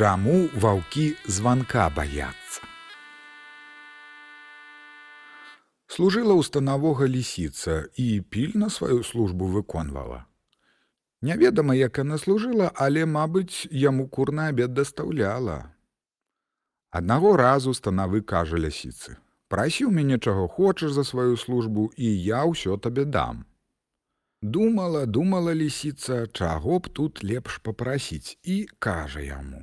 Чаму ваўкі званка баяцца? Служыла ў станавога лісіца і пільна сваю службу выконвала. Няведама, як яна служыла, але, мабыць, яму курны абед дастаўляла. Аднаго разу станавы кажа лясіцы: « Прасі ў мяне чаго хочаш за сваю службу і я ўсё табе дам. Думала, думала лісіца, чаго б тут лепш папрасіць і кажа яму: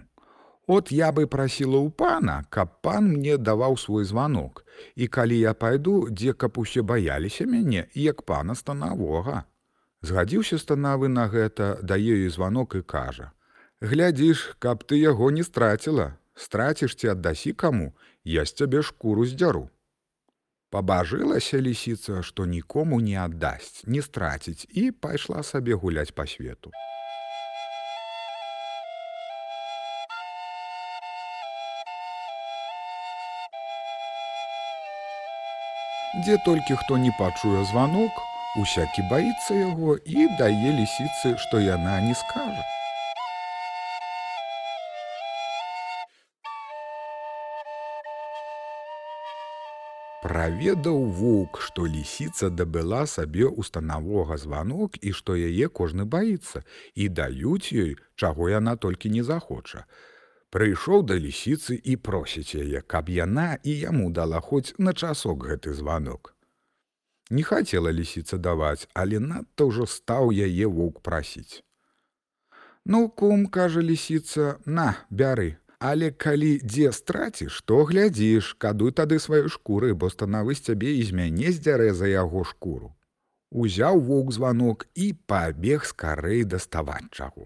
От я бы прасіла ў пана, каб пан мне даваў свой званок, і калі я пайду, дзе каб усе баяліся мяне, як пана станавога. Згадзіўся станавы на гэта, дае ёй званок і кажа: « Глядзіш, каб ты яго не страціла, страціш ці аддасі каму, я з цябе шкуру здзяру. Пабажылася лісіца, што нікому не аддасць, не страціць і пайшла сабе гуляць па свету. Дзе толькі хто не пачуе званок, усякі баіцца яго і дае лісіцы, што яна не скажа. Праведаў вук, што лісіца дабыла сабе установога званок і што яе кожны баіцца і даюць ёй, чаго яна толькі не захоча прыйшоў да лісіцы і просіць яе, каб яна і яму дала хоць на часок гэты званок. Не хацела лісіца даваць, але надта ўжо стаў яе вук прасіць. Ну, кум, кажа лісіца, на, бяры, Але калі дзе страціш, то глядзіш, кадуй тады сваёй шкуры, бо станавы з цябе і з мяне здзярэ за яго шкуру. Узяў вук званок і пабег скарэй даставаць чагу.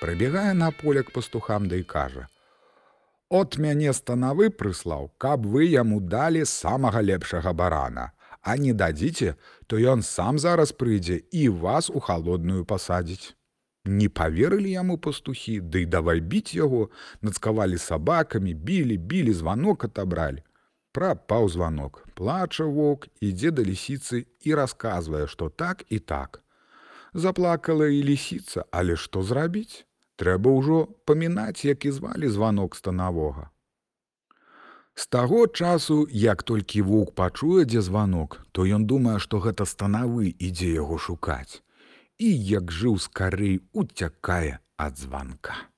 Прыбегае на поле к пастухам да і кажа: « От мяне станавы прыслаў, каб вы яму далі самага лепшага барана, а не дадзіце, то ён сам зараз прыйдзе і вас у халодную пасадзіць. Не поверылі яму пастухі, ды да давай біць яго, нацкавалі сабакамі, білі, білі званок атабралі. Прапаў званок, плача вок, ідзе да лісіцы і расказвае, што так і так. Заплакала і лісіца, але што зрабіць? Трэба ўжо памінаць, як і звалі званок станавога. З таго часу, як толькі вук пачуе, дзе званок, то ён думае, што гэта станавы ідзе яго шукаць. І як жыў скарэй уцякае ад званка.